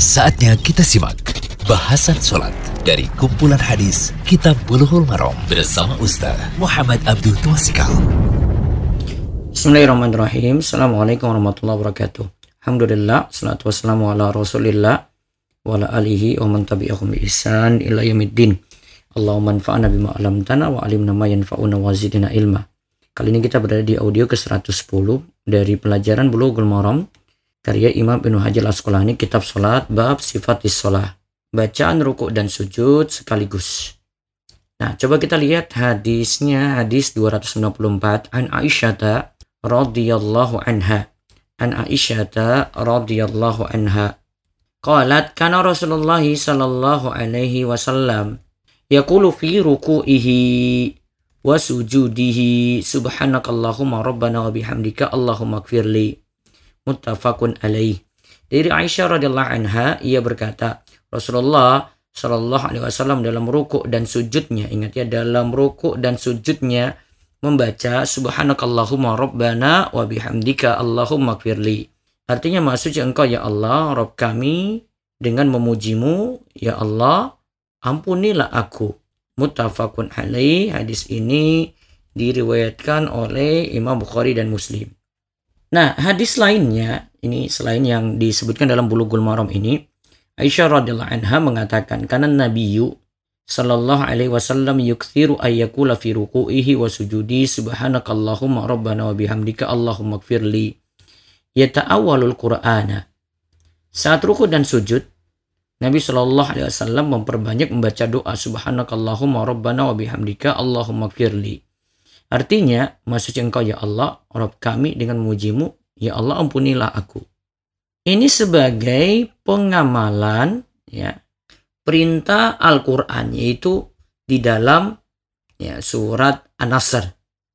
Saatnya kita simak bahasan sholat dari kumpulan hadis Kitab Bulughul Maram bersama Ustaz Muhammad Abdul Twasikal. Bismillahirrahmanirrahim. Assalamualaikum warahmatullahi wabarakatuh. Alhamdulillah, salatu wassalamu ala rasulillah wa ala alihi wa man tabi'ahum bi ihsan ila yaumiddin. Allahumma anfa'na bima 'allamtana wa 'allimna ma yanfa'una wa zidna ilma. Kali ini kita berada di audio ke-110 dari pelajaran Bulughul Maram karya Imam Ibnu Hajar Asqalani kitab salat bab sifat sholat. Bacaan rukuk dan sujud sekaligus. Nah coba kita lihat hadisnya hadis 294 an Aisyah radhiyallahu anha. An Aisyah radhiyallahu anha. Qalat kana Rasulullah sallallahu alaihi wasallam yaqulu fi ruku'ihi wa sujudihi. Subhanakallahumma rabbana wa bihamdika allahumma ighfirli muttafaqun alaih. Dari Aisyah radhiyallahu anha ia berkata, Rasulullah Shallallahu alaihi wasallam dalam rukuk dan sujudnya, ingat ya dalam rukuk dan sujudnya membaca subhanakallahumma rabbana wa bihamdika allahumma gfirli. Artinya maksudnya engkau ya Allah, Rabb kami dengan memujimu, ya Allah, ampunilah aku. Muttafaqun alaih. Hadis ini diriwayatkan oleh Imam Bukhari dan Muslim. Nah, hadis lainnya, ini selain yang disebutkan dalam Bulughul Maram ini, Aisyah radhiyallahu anha mengatakan, karena Nabi sallallahu alaihi wasallam yukthiru ayyakula fi ruku'ihi wa sujudi subhanakallahumma rabbana wa bihamdika allahumma gfirli yata'awwalul qur'ana. Saat ruku dan sujud Nabi Shallallahu Alaihi Wasallam memperbanyak membaca doa Subhanakallahumma Rabbana wa bihamdika Allahumma gfirli Artinya, maksudnya engkau ya Allah, Rabb kami dengan memujimu, ya Allah ampunilah aku. Ini sebagai pengamalan ya perintah Al-Qur'an yaitu di dalam ya surat An-Nasr.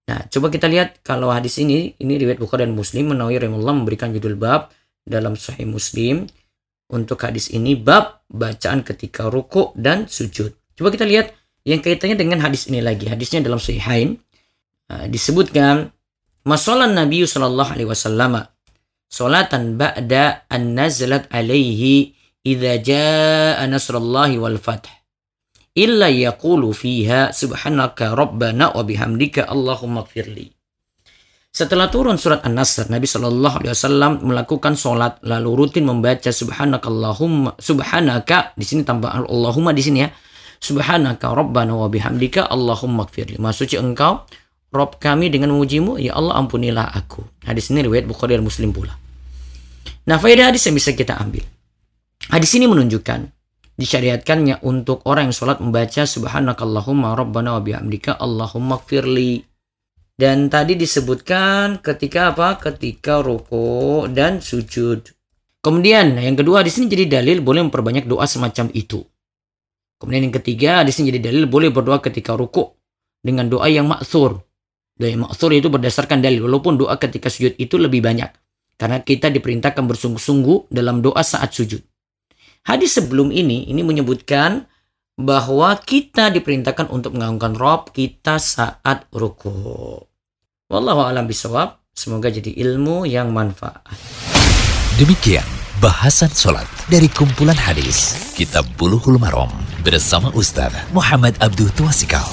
Nah, coba kita lihat kalau hadis ini ini riwayat Bukhari dan Muslim Menawi rahimahullah memberikan judul bab dalam Sahih Muslim untuk hadis ini bab bacaan ketika ruku dan sujud. Coba kita lihat yang kaitannya dengan hadis ini lagi. Hadisnya dalam Sahihain Ah, disebutkan masalah Nabi sallallahu alaihi wasallam salatan ba'da an nazalat alaihi idza jaa nasrullahi wal fath. Illa yaqulu fiha subhanaka rabbana wa bihamdika allahumma ighfirli setelah turun surat An-Nasr, Nabi Shallallahu Alaihi Wasallam melakukan sholat lalu rutin membaca Subhanaka Allahumma Subhanaka di sini tambah Allahumma di sini ya. Subhanaka Rabbana wa bihamdika Allahumma gfirli. Maksudnya engkau Rob kami dengan memujimu, ya Allah ampunilah aku. Hadis ini riwayat Bukhari dan Muslim pula. Nah, faedah hadis yang bisa kita ambil. Hadis ini menunjukkan disyariatkannya untuk orang yang sholat membaca subhanakallahumma rabbana wa bihamdika allahumma gfirli. Dan tadi disebutkan ketika apa? Ketika ruku dan sujud. Kemudian yang kedua di sini jadi dalil boleh memperbanyak doa semacam itu. Kemudian yang ketiga di sini jadi dalil boleh berdoa ketika ruku dengan doa yang maksur Doa maksur itu berdasarkan dalil. Walaupun doa ketika sujud itu lebih banyak. Karena kita diperintahkan bersungguh-sungguh dalam doa saat sujud. Hadis sebelum ini, ini menyebutkan bahwa kita diperintahkan untuk mengagungkan Rob kita saat ruku. Wallahu alam bisawab. Semoga jadi ilmu yang manfaat. Demikian bahasan sholat dari kumpulan hadis Kitab Buluhul Marom bersama Ustaz Muhammad Abdul Tuasikal.